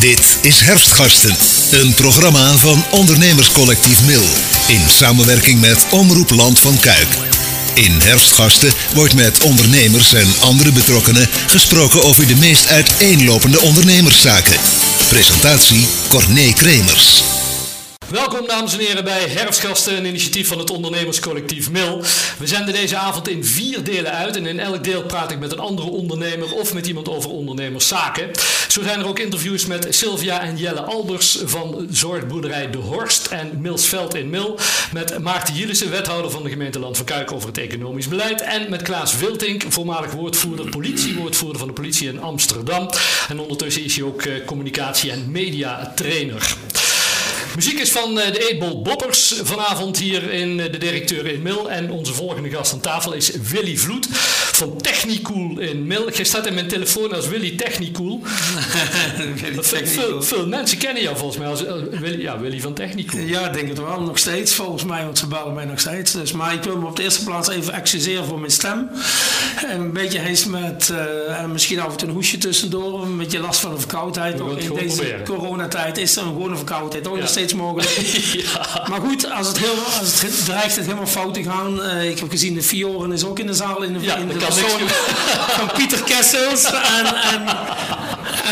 Dit is Herfstgasten, een programma van ondernemerscollectief Mil. In samenwerking met Omroep Land van Kuik. In Herfstgasten wordt met ondernemers en andere betrokkenen gesproken over de meest uiteenlopende ondernemerszaken. Presentatie Corné Kremers. Welkom dames en heren bij Herfstgasten, een initiatief van het ondernemerscollectief MIL. We zenden deze avond in vier delen uit en in elk deel praat ik met een andere ondernemer of met iemand over ondernemerszaken. Zo zijn er ook interviews met Sylvia en Jelle Albers van zorgboerderij De Horst en Milsveld in Mil. Met Maarten Jillissen, wethouder van de gemeente Land van Kuik over het economisch beleid. En met Klaas Wiltink, voormalig woordvoerder, politiewoordvoerder van de politie in Amsterdam. En ondertussen is hij ook eh, communicatie- en mediatrainer. Muziek is van eh, de Eetbol Boppers. Vanavond hier in eh, de directeur in Mil. En onze volgende gast aan tafel is Willy Vloed van Technicool in Mil. Je staat in mijn telefoon als Willy Technicool. Willy veel, Technicool. veel, veel mensen kennen jou volgens mij als eh, Willy, ja, Willy van Technicool. Ja, ik denk het wel. Nog steeds, volgens mij, want ze bellen mij nog steeds. Dus, maar ik wil me op de eerste plaats even excuseren voor mijn stem. En een beetje eens met, eh, en misschien af en toe een hoesje tussendoor. Een beetje last van de verkoudheid. Ook in deze proberen. coronatijd is er een gewone verkoudheid ook Ja. nog steeds mogelijk. ja. Maar goed, als het, heel, als het dreigt het helemaal fout te gaan. eh, ik heb gezien, de Fioren is ook in de zaal. In de, Ja, in de van Pieter Kessels. En, en,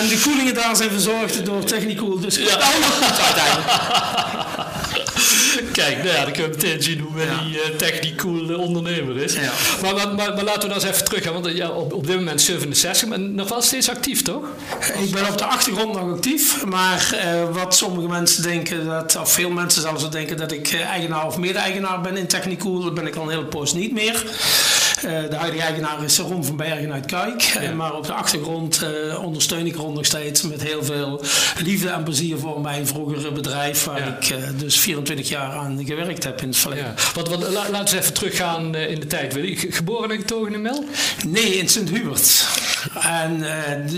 en de koelingen daar zijn verzorgd door Technicool. Dus het komt allemaal goed uiteindelijk. Kijk, nou ja, dan kunnen we meteen zien hoe Ja. eh, Technicool eh, ondernemer is. Ja. Maar, maar, maar, maar laten we dan eens even teruggaan. Want eh, ja, op, op dit moment 67, maar nog wel steeds actief, toch? Ik ben op de achtergrond nog actief, maar wat sommige mensen denken, dat, of veel mensen zelfs denken dat ik eigenaar of mede-eigenaar ben in Technicool, dat ben ik al een hele poos niet meer. Eh, de huidige eigenaar is Ron van Bergen uit Kuik, Eh, maar op de achtergrond eh, ondersteun ik Ron nog steeds met heel veel liefde en plezier voor mijn vroegere bedrijf, waar Ja. ik eh, dus 24 jaar aan gewerkt heb in het verleden. Ja. Wat, wat, la- laten we even teruggaan in de tijd, Geboren en getogen in Mel? Nee, in Sint-Hubert. En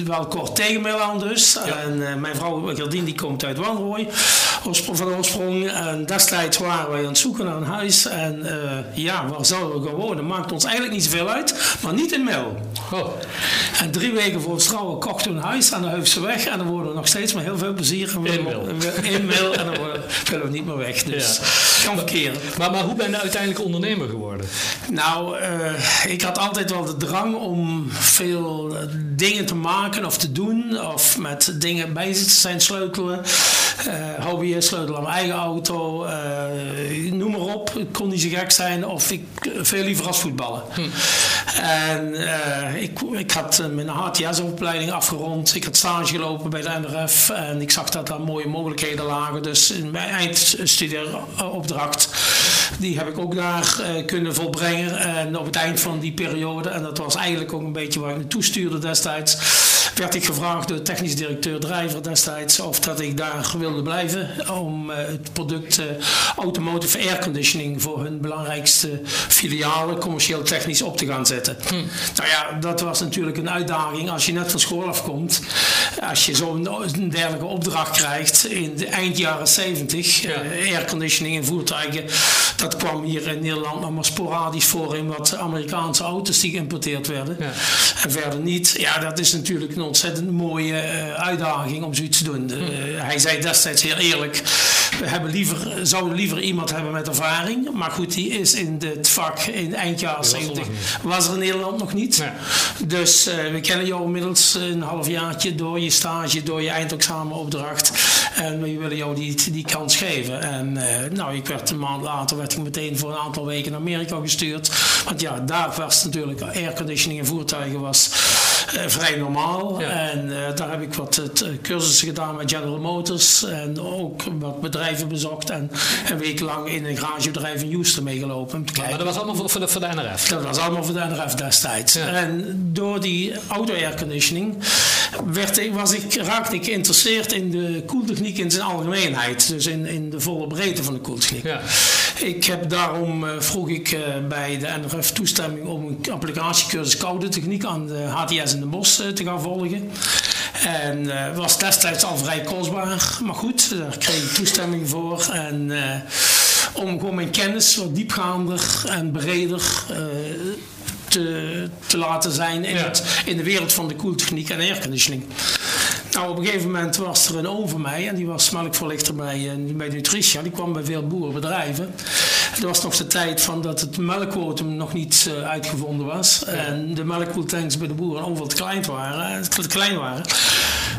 wel kort tegen mij aan dus. En mijn vrouw Gerdien die komt uit Wanrooy van oorsprong. En destijds waren wij aan het zoeken naar een huis. En eh, ja, waar zouden we gaan wonen? Maakt ons eigenlijk niet zoveel uit. Maar niet in Mel. Oh, En drie weken voor het trouwen kochten we een huis aan de Heufse weg. En dan worden we nog steeds met heel veel plezier. We- Mel. In Mel. En dan worden- willen we niet meer weg. Dus Ja. kan verkeren. maar, maar hoe ben je uiteindelijk ondernemer geworden? Nou, eh, ik had altijd wel de drang om veel eh, dingen te maken of te doen. Of met dingen bezig te zijn, sleutelen. Eh hobbyist, sleutelen aan mijn eigen auto. eh, noem maar op. Het kon niet zo gek zijn. Of ik veel liever als voetballen. En eh, ik, ik had mijn HTS-opleiding afgerond. Ik had stage gelopen bij de NRF. En ik zag dat daar mooie mogelijkheden lagen. Dus in mijn eindstudeeropdracht, die heb ik ook daar kunnen volbrengen. En op het eind van die periode, en dat was eigenlijk ook een beetje waar ik naartoe stuurde destijds, werd ik gevraagd door de technisch directeur Drijver destijds of dat ik daar wilde blijven om eh, het product eh, automotive airconditioning voor hun belangrijkste filialen commercieel technisch op te gaan zetten. Nou ja, dat was natuurlijk een uitdaging als je net van school afkomt. Als je zo'n dergelijke opdracht krijgt in de eind jaren 70, Ja. eh, airconditioning in voertuigen, dat kwam hier in Nederland nog maar sporadisch voor in wat Amerikaanse auto's die geïmporteerd werden. Ja. En verder niet. Ja, dat is natuurlijk een ontzettend mooie eh, uitdaging om zoiets te doen. Eh, hij zei destijds heel eerlijk, we hebben liever, zouden liever iemand hebben met ervaring. Maar goed, die is in het vak in eind jaren was er 70 nog niet. was er in Nederland nog niet. Nee. Dus eh, we kennen jou inmiddels een halfjaartje door je stage, door je eindexamenopdracht. En we willen jou die, die kans geven. En eh, nou, ik werd een maand later werd ik meteen voor een aantal weken naar Amerika gestuurd. Want ja, daar was natuurlijk airconditioning in voertuigen was eh, vrij normaal. Ja. En eh, daar heb ik wat cursussen gedaan met General Motors. En ook wat bedrijven bezocht. En een week lang in een garagebedrijf in Houston meegelopen. Te Maar dat was allemaal voor, voor, de, voor de NRF. Dat was allemaal voor de NRF destijds. Ja. En door die auto-airconditioning werd was ik, raakte ik geïnteresseerd in de koeltechniek in zijn algemeenheid. Dus in, in de volle breedte van de koeltechniek. Ja. Ik heb daarom eh, vroeg ik eh, bij de NRF toestemming om een applicatiecursus koude techniek aan de HTS in de Bos eh, te gaan volgen. En was destijds al vrij kostbaar. Maar goed, daar kreeg ik toestemming voor. En om gewoon mijn kennis wat diepgaander en breder te, te laten zijn in, Ja. het, in de wereld van de koeltechniek en airconditioning. Nou, op een gegeven moment was er een oom van mij en die was melkvoorlichter bij, uh, bij Nutritia. Die kwam bij veel boerenbedrijven. Het was nog de tijd van dat het melkquotum nog niet uh, uitgevonden was. En de melkkoeltanks bij de boeren overal te klein waren. Te klein waren.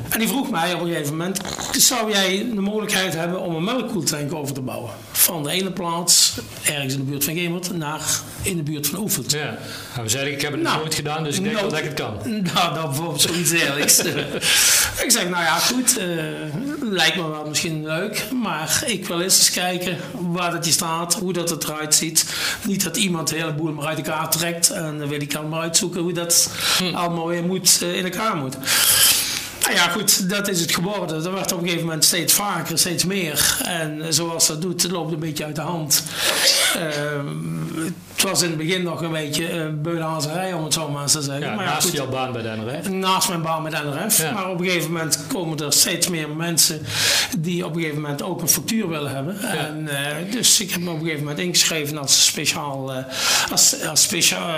En die vroeg mij op een gegeven moment: zou jij de mogelijkheid hebben om een melkkoeltank over te bouwen? Van de ene plaats, ergens in de buurt van Gemert, naar in de buurt van Oefeld. Ja, nou, we zeiden ik heb het nou, nooit gedaan, dus ik denk nou, dat ik het kan. Nou, dan bijvoorbeeld zoiets dergelijks. ik zeg, nou ja, goed, uh, lijkt me wel misschien leuk, maar ik wil eens eens kijken waar dat je staat, hoe dat het eruit ziet. Niet dat iemand de hele boel maar uit elkaar trekt en dan wil ik maar uitzoeken hoe dat hm. allemaal weer moet, uh, in elkaar moet. Nou ja, goed, dat is het geworden. Dat werd op een gegeven moment steeds vaker, steeds meer. En zoals dat doet, het loopt een beetje uit de hand. Uh, het was in het begin nog een beetje uh, beulhazerij, om het zo maar te zeggen. Ja, maar naast goed, jouw baan bij de NRF? Naast mijn baan bij de NRF. Maar op een gegeven moment komen er steeds meer mensen die op een gegeven moment ook een factuur willen hebben. En, uh, dus ik heb me op een gegeven moment ingeschreven als speciaal, uh, als, als speciaal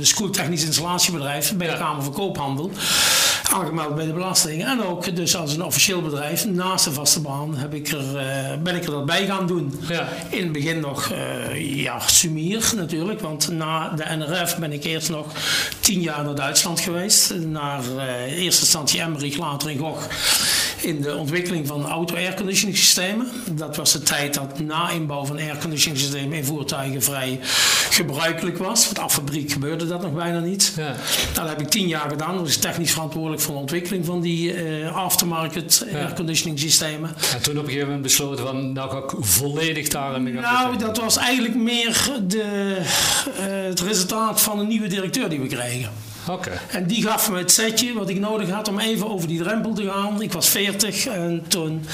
schooltechnisch installatiebedrijf bij de Kamer van Koophandel. Aangemeld bij de belasting. En ook dus als een officieel bedrijf, naast de vaste baan, heb ik er, ben ik er dat bij gaan doen. Ja. In het begin nog, ja, sumier natuurlijk want na de NRF ben ik eerst nog tien jaar naar Duitsland geweest. Naar uh, eerste instantie Emmerich, later in Gogh. In de ontwikkeling van auto-airconditioning systemen. Dat was de tijd dat na inbouw van airconditioning systemen in voertuigen vrij gebruikelijk was. Want af fabriek gebeurde dat nog bijna niet. Ja. Nou, dat heb ik tien jaar gedaan. Dat is technisch verantwoordelijk voor de ontwikkeling van die uh, aftermarket ja. airconditioning systemen. En toen op een gegeven moment besloten van nou ga ik volledig daarin gaan Nou, dat was eigenlijk meer de, uh, het resultaat van een nieuwe directeur die we kregen. Okay. En die gaf me het setje wat ik nodig had om even over die drempel te gaan. Ik was 40 en toen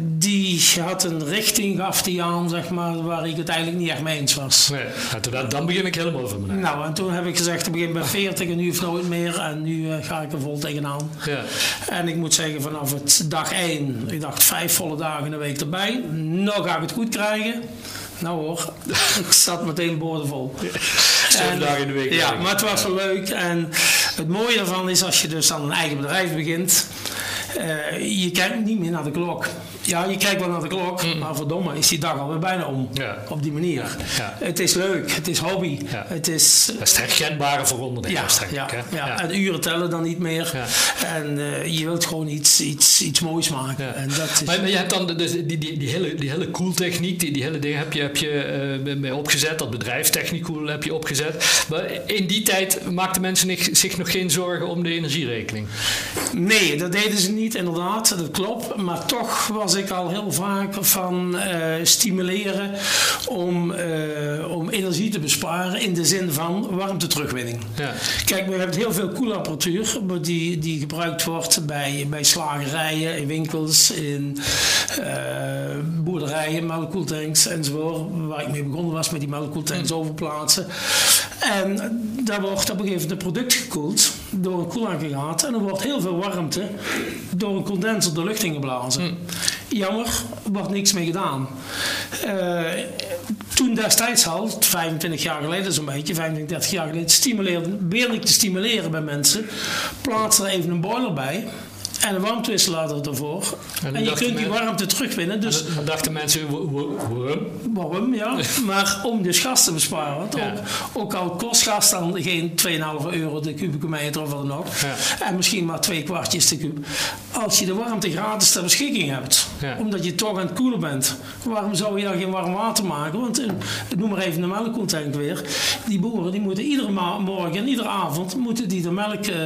die had een richting gaf die aan, zeg maar, waar ik het eigenlijk niet echt mee eens was. Nee, dan, dan begin ik helemaal van beneden. Nou, en toen heb ik gezegd, ik begin bij 40 en nu heeft nooit meer. En nu uh, ga ik er vol tegenaan. Ja. En ik moet zeggen, vanaf het dag 1, ik dacht vijf volle dagen in de week erbij. Nou ga ik het goed krijgen. Nou hoor, ik zat meteen boordevol. Zeven dagen in de week. Ja, maar het was wel leuk. En het mooie ervan is als je dus aan een eigen bedrijf begint. Uh, je kijkt niet meer naar de klok. Ja, je kijkt wel naar de klok, mm. maar verdomme is die dag alweer bijna om. Ja. Op die manier. Ja. Het is leuk, het is hobby. Ja. Het is, dat is het herkenbare voor ondernemers, ja, ja. En uren tellen dan niet meer. En uh, je wilt gewoon iets, iets, iets moois maken. En dat is... maar, maar, je hebt dan dus die, die, die, hele, die hele cool techniek, die, die hele dingen heb je, heb je uh, mee opgezet. Dat bedrijf Technicool heb je opgezet. Maar in die tijd maakten mensen zich nog geen zorgen om de energierekening? Nee, dat deden ze niet, inderdaad. Dat klopt. Maar toch was ik al heel vaak van uh, stimuleren om, uh, om energie te besparen in de zin van warmte terugwinning. Ja. Kijk, we hebben heel veel koelapparatuur die, die gebruikt wordt bij, bij slagerijen, in winkels, in uh, boerderijen, melkkoeltanks enzovoort. Waar ik mee begonnen was met die melkkoeltanks mm. overplaatsen. En daar wordt op een gegeven moment een product gekoeld door een koelaggregaat en er wordt heel veel warmte door een condenser de lucht ingeblazen. Mm. Jammer, er wordt niks mee gedaan. Uh, toen destijds al, 25 jaar geleden zo'n beetje, 25, 30 jaar geleden, stimuleerde, ik te stimuleren bij mensen, plaats er even een boiler bij en een warmtewisselaar ervoor. En, en je kunt die warmte terugwinnen. Dus dan dachten mensen, waarom? Waarom, ja. maar om dus gas te besparen. Want ja. ook, ook, al kost gas dan geen 2,5 euro de kubieke meter of wat dan ook. Ja. En misschien maar twee kwartjes de kub. Als je de warmte gratis ter beschikking hebt. Ja. Omdat je toch aan het koelen bent. Waarom zou je dan geen warm water maken? Want uh, noem maar even de melkcontank weer. Die boeren die moeten iedere morgen en iedere avond moeten die de melk, uh,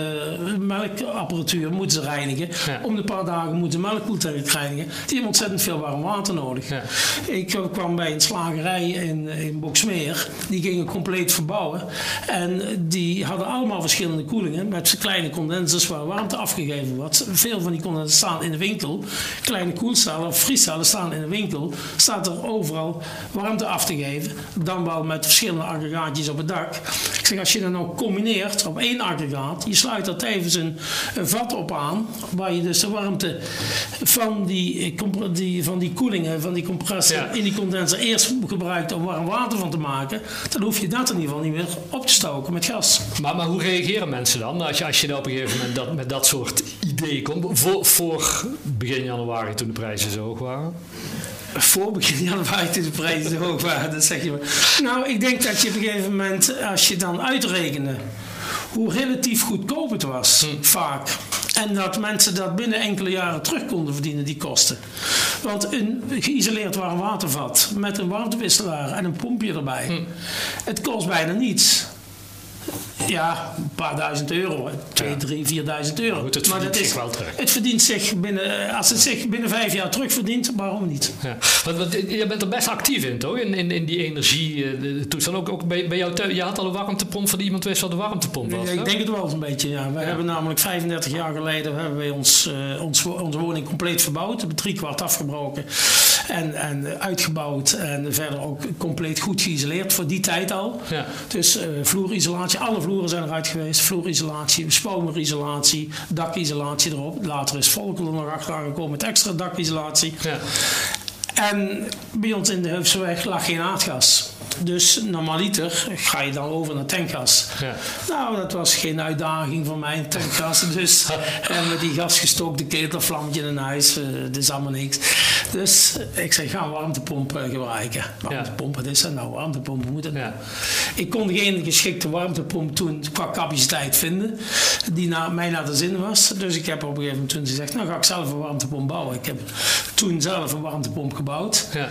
melkapparatuur moeten ze reinigen. Ja. Om de paar dagen moeten melkkoeltank reinigen. Die hebben ontzettend veel warm water nodig. Ja. Ik kwam bij een slagerij in, in Boksmeer. Die gingen compleet verbouwen. En die hadden allemaal verschillende koelingen. Met kleine condensers waar warmte afgegeven wordt. Veel van die condensers staan in de winkel. Kleine koelcellen of vriescellen staan in de winkel. Staat er overal warmte af te geven. Dan wel met verschillende aggregaatjes op het dak. Ik zeg, als je dat nou combineert op één aggregaat. Je sluit er tevens een, een vat op aan waar je dus de warmte van die, die, van die koelingen, van die compressor Ja. in die condenser eerst gebruikt om warm water van te maken, dan hoef je dat in ieder geval niet meer op te stoken met gas. Maar, maar hoe reageren mensen dan als je, als je dan op een gegeven moment dat, met dat soort idee komt? Voor, voor begin januari toen de prijzen zo hoog waren? voor begin januari toen de prijzen zo hoog waren, dat zeg je maar. Nou, ik denk dat je op een gegeven moment, als je dan uitrekende hoe relatief goedkoop het was, hm. vaak. En dat mensen dat binnen enkele jaren terug konden verdienen, die kosten. Want een geïsoleerd warm watervat met een warmtewisselaar en een pompje erbij, hm. het kost bijna niets. Ja, een paar duizend euro. Twee, drie, vierduizend euro. Goed, het maar verdient zich wel terug. Het verdient zich binnen, als het zich binnen vijf jaar terugverdient, waarom niet? Ja. Want, want, je bent er best actief in, toch? In, in, in die energietoestand. Ook, ook bij, bij jou, je had al een warmtepomp van iemand wist wat de warmtepomp was. Ja, ik denk het wel een beetje, ja. We hebben namelijk 35 jaar geleden hebben wij ons, uh, ons, onze woning compleet verbouwd. We hebben drie kwart afgebroken en, en uitgebouwd. En verder ook compleet goed geïsoleerd voor die tijd al. Ja. Dus uh, vloerisolatie, alle vloer vloeren zijn eruit geweest. Vloerisolatie, spomerisolatie, dakisolatie erop. Later is Volkel er nog achteraan gekomen met extra dakisolatie. Ja. En bij ons in de Heufseweg lag geen aardgas. Dus normaliter ga je dan over naar tankgas. Ja. Nou, dat was geen uitdaging voor mij, tankgas. Dus en met die gasgestookte ketelvlammetje in huis, uh, dat is allemaal niks. Dus ik zei, ga een warmtepomp uh, gebruiken. Warmtepomp, wat is dat nou? Warmtepomp, moet het ja. Ik kon geen geschikte warmtepomp toen qua capaciteit vinden, die naar, mij naar de zin was. Dus ik heb op een gegeven moment toen gezegd, nou ga ik zelf een warmtepomp bouwen. Ik heb toen zelf een warmtepomp gebouwd. Ja.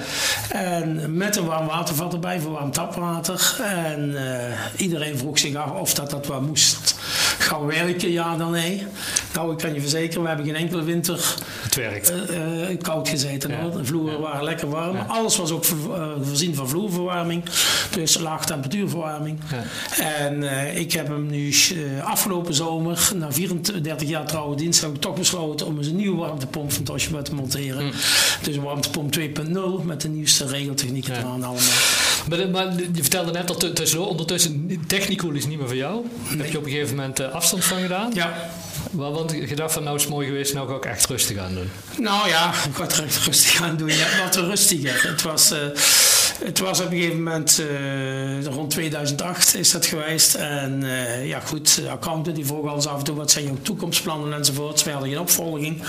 En met een warm watervat erbij voor warm tapwater. En uh, iedereen vroeg zich af of dat, dat wel moest gaan werken, ja dan nee. Nou, ik kan je verzekeren, we hebben geen enkele winter het werkt. Uh, uh, koud gezeten. Ja. De vloeren waren lekker warm. Alles was ook voorzien van vloerverwarming. Dus laag temperatuurverwarming. En ik heb hem nu afgelopen zomer, na 34 jaar trouwe dienst, heb ik toch besloten om eens een nieuwe warmtepomp van Toshiba te monteren. Mm. Dus een warmtepomp 2.0 met de nieuwste regeltechnieken eraan allemaal. Maar, maar, je vertelde net dat tussendoor, ondertussen, Technicool is niet meer voor jou. Nee. Heb je op een gegeven moment uh, afstand van gedaan? Ja. Wel, want je dacht van nou is het mooi geweest, nou ga ik echt rustig aan doen. Nou ja, ik ga er echt rustig aan doen. Ja, wat rustiger. Het was... Uh, het was op een gegeven moment uh, rond 2008 is dat geweest. En uh, ja goed, accountant die vroeg alles af en toe wat zijn jouw toekomstplannen enzovoort. We hadden geen opvolging.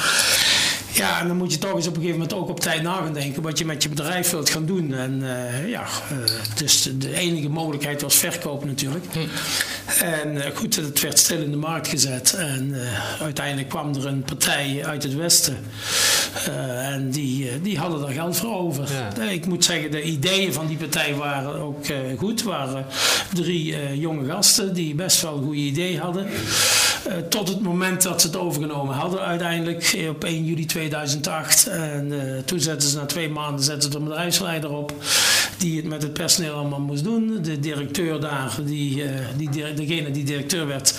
Ja, en dan moet je toch eens op een gegeven moment ook op tijd na gaan denken wat je met je bedrijf wilt gaan doen. En uh, ja, uh, dus de, enige mogelijkheid was verkopen natuurlijk. Hm. En uh, goed, het werd stil in de markt gezet. En uiteindelijk kwam er een partij uit het Westen. En die, die hadden daar geld voor over. ik moet zeggen, de ideeën van die partij waren ook goed. Er waren drie jonge gasten die best wel een goede idee hadden. tot het moment dat ze het overgenomen hadden uiteindelijk op 1 juli 2008. En uh, toen zetten ze na twee maanden zetten ze een bedrijfsleider op die het met het personeel allemaal moest doen. De directeur daar, die, uh, die, degene die directeur werd,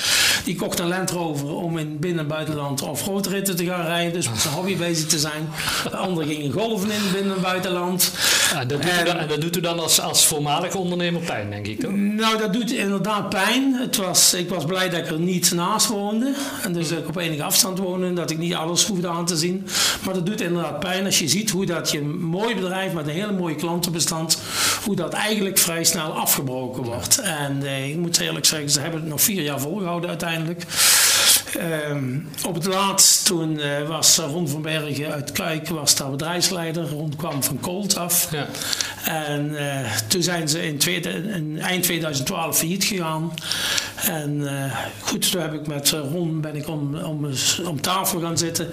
die kocht een Land Rover om in binnen- en buitenland of ritten te gaan rijden. Dus met zijn hobby bezig te zijn. De andere gingen golven in binnen- en buitenland. Dat, doet en, dan, dat doet u dan als, als voormalige ondernemer pijn, denk ik toch? Nou, dat doet inderdaad pijn. Het was, ik was blij dat ik er niet naast woonde. En dus dat ik op enige afstand woonde. Dat ik niet alles hoefde aan te zien. Maar dat doet inderdaad pijn als je ziet hoe dat je mooi bedrijf met een hele mooie klantenbestand, hoe dat eigenlijk vrij snel afgebroken wordt. En eh, ik moet eerlijk zeggen, ze hebben het nog vier jaar volgehouden uiteindelijk. Ehm, op het laatst, toen uh, was Ron van Bergen uit Kuik, was daar bedrijfsleider. Ron kwam van Colt af. Ja. En uh, toen zijn ze in, tweede, in, eind 2012 failliet gegaan. En uh, goed, toen heb ik met Ron ben ik om, om, om tafel gaan zitten.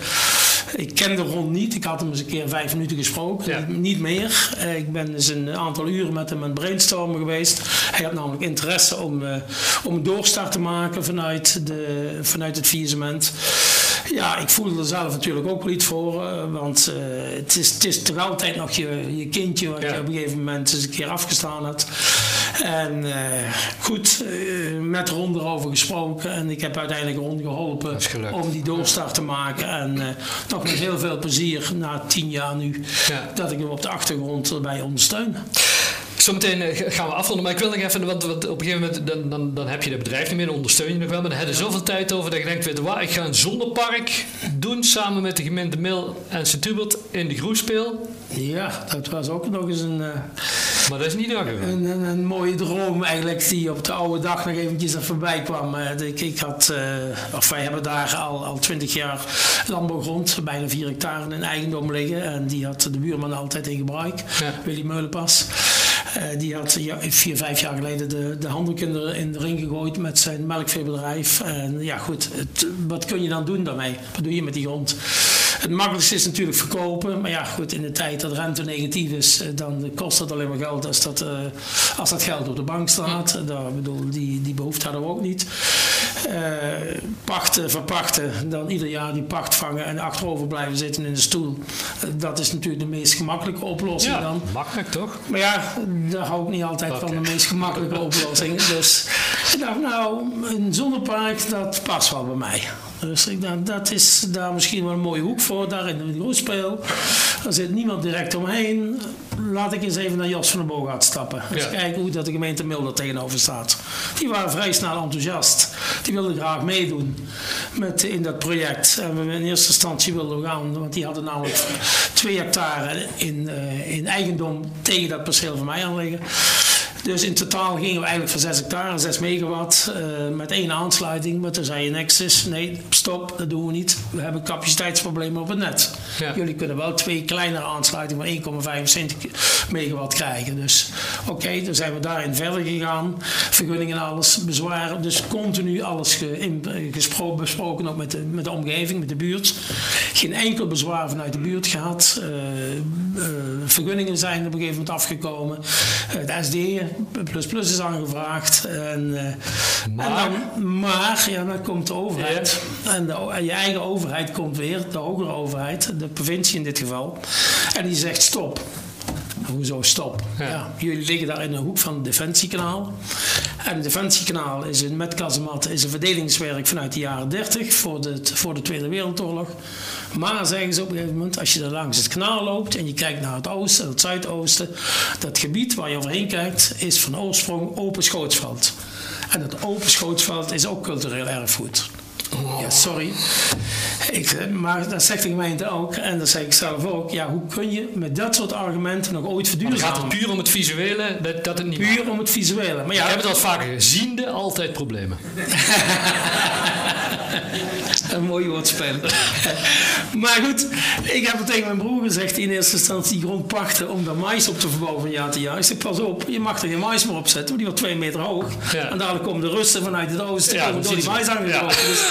Ik kende Ron niet. Ik had hem eens een keer vijf minuten gesproken. Niet meer. Eh, ik ben eens een aantal uren met hem aan het brainstormen geweest. Hij had namelijk interesse om, uh, om een doorstart te maken vanuit, de, vanuit het faillissement. Ja, ik voelde er zelf natuurlijk ook wel iets voor. Uh, want het, is, het is toch altijd nog je, je kindje wat je op een gegeven moment eens een keer afgestaan had. En goed, met Ron erover gesproken. En ik heb uiteindelijk Ron geholpen om die doorstart te maken. En nog met heel veel plezier na tien jaar nu ja. dat ik hem op de achtergrond erbij ondersteun. Zometeen eh, gaan we afronden, maar ik wil nog even, want, want op een gegeven moment dan, dan, dan heb je het bedrijf niet meer, dan ondersteun je nog wel, maar dan heb je zoveel tijd over dat je denkt, weet je wat, ik ga een zonnepark doen samen met de gemeente Mil en Sint-Hubert in de Groespeel. Ja, dat was ook nog eens een... Uh Maar dat is niet. Een, een, een mooie droom eigenlijk die op de oude dag nog eventjes er voorbij kwam. Eh, ik, ik had, eh, of wij hebben daar al, al 20 jaar landbouwgrond, bijna 4 hectare in eigendom liggen. En die had de buurman altijd in gebruik, Ja. Willy Meulenpas. Eh, die had ja, vier, vijf jaar geleden de, de handdoek in de, in de ring gegooid met zijn melkveebedrijf. En ja goed, het, wat kun je dan doen daarmee? Wat doe je met die grond? Het makkelijkste is natuurlijk verkopen. Maar ja, goed, in de tijd dat rente negatief is, eh, dan kost het alleen maar geld als dat, eh, als dat geld op de bank staat. Daar, bedoel, die, die behoefte hadden we ook niet. Eh, pachten, verpachten, dan ieder jaar die pacht vangen en achterover blijven zitten in de stoel. Eh, dat is natuurlijk de meest gemakkelijke oplossing Ja, dan. makkelijk toch? Maar ja, daar hou ik niet altijd van de meest gemakkelijke oplossing. Dus ik dacht, nou, een zonnepark, dat past wel bij mij. Dus ik dacht, dat is daar misschien wel een mooie hoek voor, daar in de roespeel. Er zit niemand direct omheen. Laat ik eens even naar Jos van der Boogaard stappen. Eens Ja. kijken hoe dat de gemeente Milder tegenover staat. Die waren vrij snel enthousiast. Die wilden graag meedoen met, in dat project. En we in eerste instantie wilden we gaan, want die hadden namelijk twee hectare in, eh, in eigendom tegen dat perceel van mij aan liggen. Dus in totaal gingen we eigenlijk voor 6 hectare, 6 megawatt, eh, met één aansluiting. Maar toen zei je Nexus, nee, stop, dat doen we niet. We hebben capaciteitsproblemen op het net. Ja. Jullie kunnen wel twee kleinere aansluitingen van 1,75 megawatt krijgen. Dus oké, dan zijn we daarin verder gegaan. Vergunningen en alles, bezwaren. Dus continu alles ge, in, gespro- besproken, ook met de, met de omgeving, met de buurt. Geen enkel bezwaar vanuit de buurt gehad. Eh, eh, vergunningen zijn op een gegeven moment afgekomen. De SD plus plus is aangevraagd. En, eh, Maar? en dan, maar ja, dan komt de overheid. En, de, en je eigen overheid komt weer, de hogere overheid, de provincie in dit geval. En die zegt stop. Hoezo stop? Ja. Ja. jullie liggen daar in de hoek van het Defensiekanaal. En het Defensiekanaal is een, met kazematten is een verdelingswerk vanuit de jaren 30 voor de, voor de Tweede Wereldoorlog. Maar zeggen ze op een gegeven moment, als je er langs het kanaal loopt en je kijkt naar het oosten en het zuidoosten, dat gebied waar je overheen kijkt is van oorsprong open schootsveld. En dat open schootsveld is ook cultureel erfgoed. Ja, sorry. Ik, maar dat zegt de gemeente ook, en dat zeg ik zelf ook. Ja, hoe kun je met dat soort argumenten nog ooit verduurzamen? gaat het puur om het visuele, dat, dat het niet mag. Puur om het visuele. Maar We ja, hebben het al vaker geziende, altijd problemen. een mooi woordspel. maar goed, ik heb het tegen mijn broer gezegd die in eerste instantie die grond pachten om daar mais op te verbouwen van jaar te jaar. Ik zeg, pas op, je mag er geen mais meer op zetten, want die wordt twee meter hoog. Ja. En dadelijk komen de rusten vanuit het oosten, Ja, door die mais aangekomen. Ja. Dus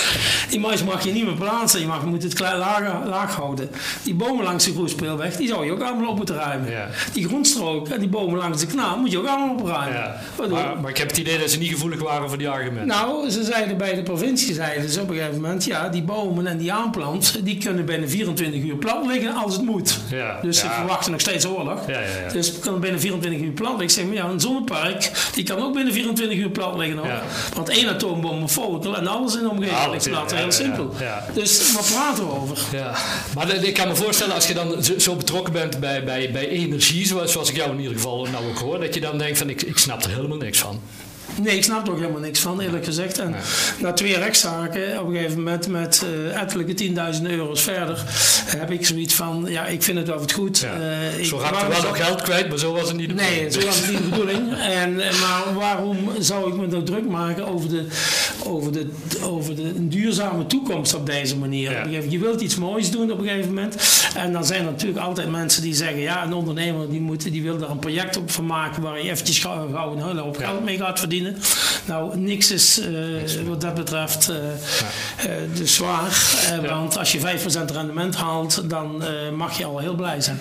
die mais mag je niet meer plaatsen, je, mag, je moet het klein laag, laag houden. Die bomen langs de groespeelweg, die zou je ook allemaal op moeten ruimen. Die grondstrook en die bomen langs de kanaal moet je ook allemaal opruimen. Maar, maar ik heb het idee dat ze niet gevoelig waren voor die argumenten. nou, ze zeiden bij de provincie, zeiden ze op een gegeven moment, ja, die bomen en die aanplant, die kunnen binnen 24 uur plat liggen als het moet. Ja, dus ja. ze verwachten nog steeds oorlog. Ja, ja, ja. Dus het kan binnen 24 uur plat liggen. Ik zeg, maar ja, een zonnepark, die kan ook binnen 24 uur plat liggen. Hoor. Want één atoombom een fotel en alles in de omgeving ligt ja, plat. Heel simpel. Dus waar praten we over? Ja, maar de- ik kan me voorstellen als je dan zo, zo betrokken bent bij, bij, bij energie, zoals, zoals ik jou in ieder geval nou ook hoor, dat je dan denkt van ik, ik snap er helemaal niks van. Nee, ik snap er ook helemaal niks van, eerlijk gezegd. En na twee rechtszaken, op een gegeven moment met eh ettelijke 10.000 euro's verder, heb ik zoiets van, ja, ik vind het wel wat goed. Ja. Eh, ik- zo raakte wel nog geld kwijt, maar zo was het niet de Nee, bedoeling. zo was het niet de bedoeling. En, eh, maar waarom zou ik me nou druk maken over, de, over, de, over de, een duurzame toekomst op deze manier? Ja. Je wilt iets moois doen op een gegeven moment. En dan zijn er natuurlijk altijd mensen die zeggen: ja, een ondernemer die, moet, die wil daar een project op van maken waar je eventjes gauw, gauw een hele hoop geld mee gaat verdienen. Nou, niks is eh, wat dat betreft eh eh, dus zwaar. Want als je 5% rendement haalt, dan mag je al heel blij zijn.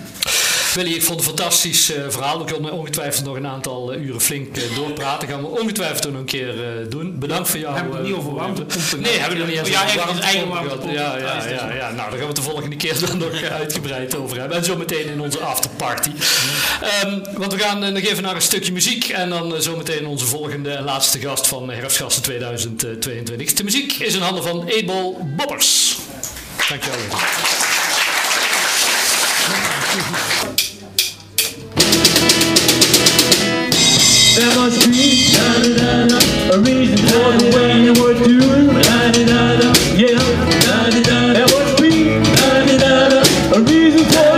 Willy, ik vond het een fantastisch eh, verhaal. We kunnen ongetwijfeld nog een aantal eh, uren flink eh, doorpraten. Gaan we ongetwijfeld nog een keer doen. Bedankt voor jou. Hebben we het niet over warmtepompen Nee, hebben we er niet eens Ja, over even eigen warmtepompen. Ja, ja, is ja, ja. Nou, daar gaan we het de volgende keer dan nog uitgebreid over hebben. En zo meteen in onze afterparty. Ehm, want we gaan nog even naar een stukje muziek. En dan eh, zo meteen onze volgende en laatste gast van Herfstgasten 2022. De muziek is in handen van Edel Bobbers. Dankjewel. There must be da da da da, a reason for the way you were doing da da da da, yeah da da da. There must be da da da da, a reason for.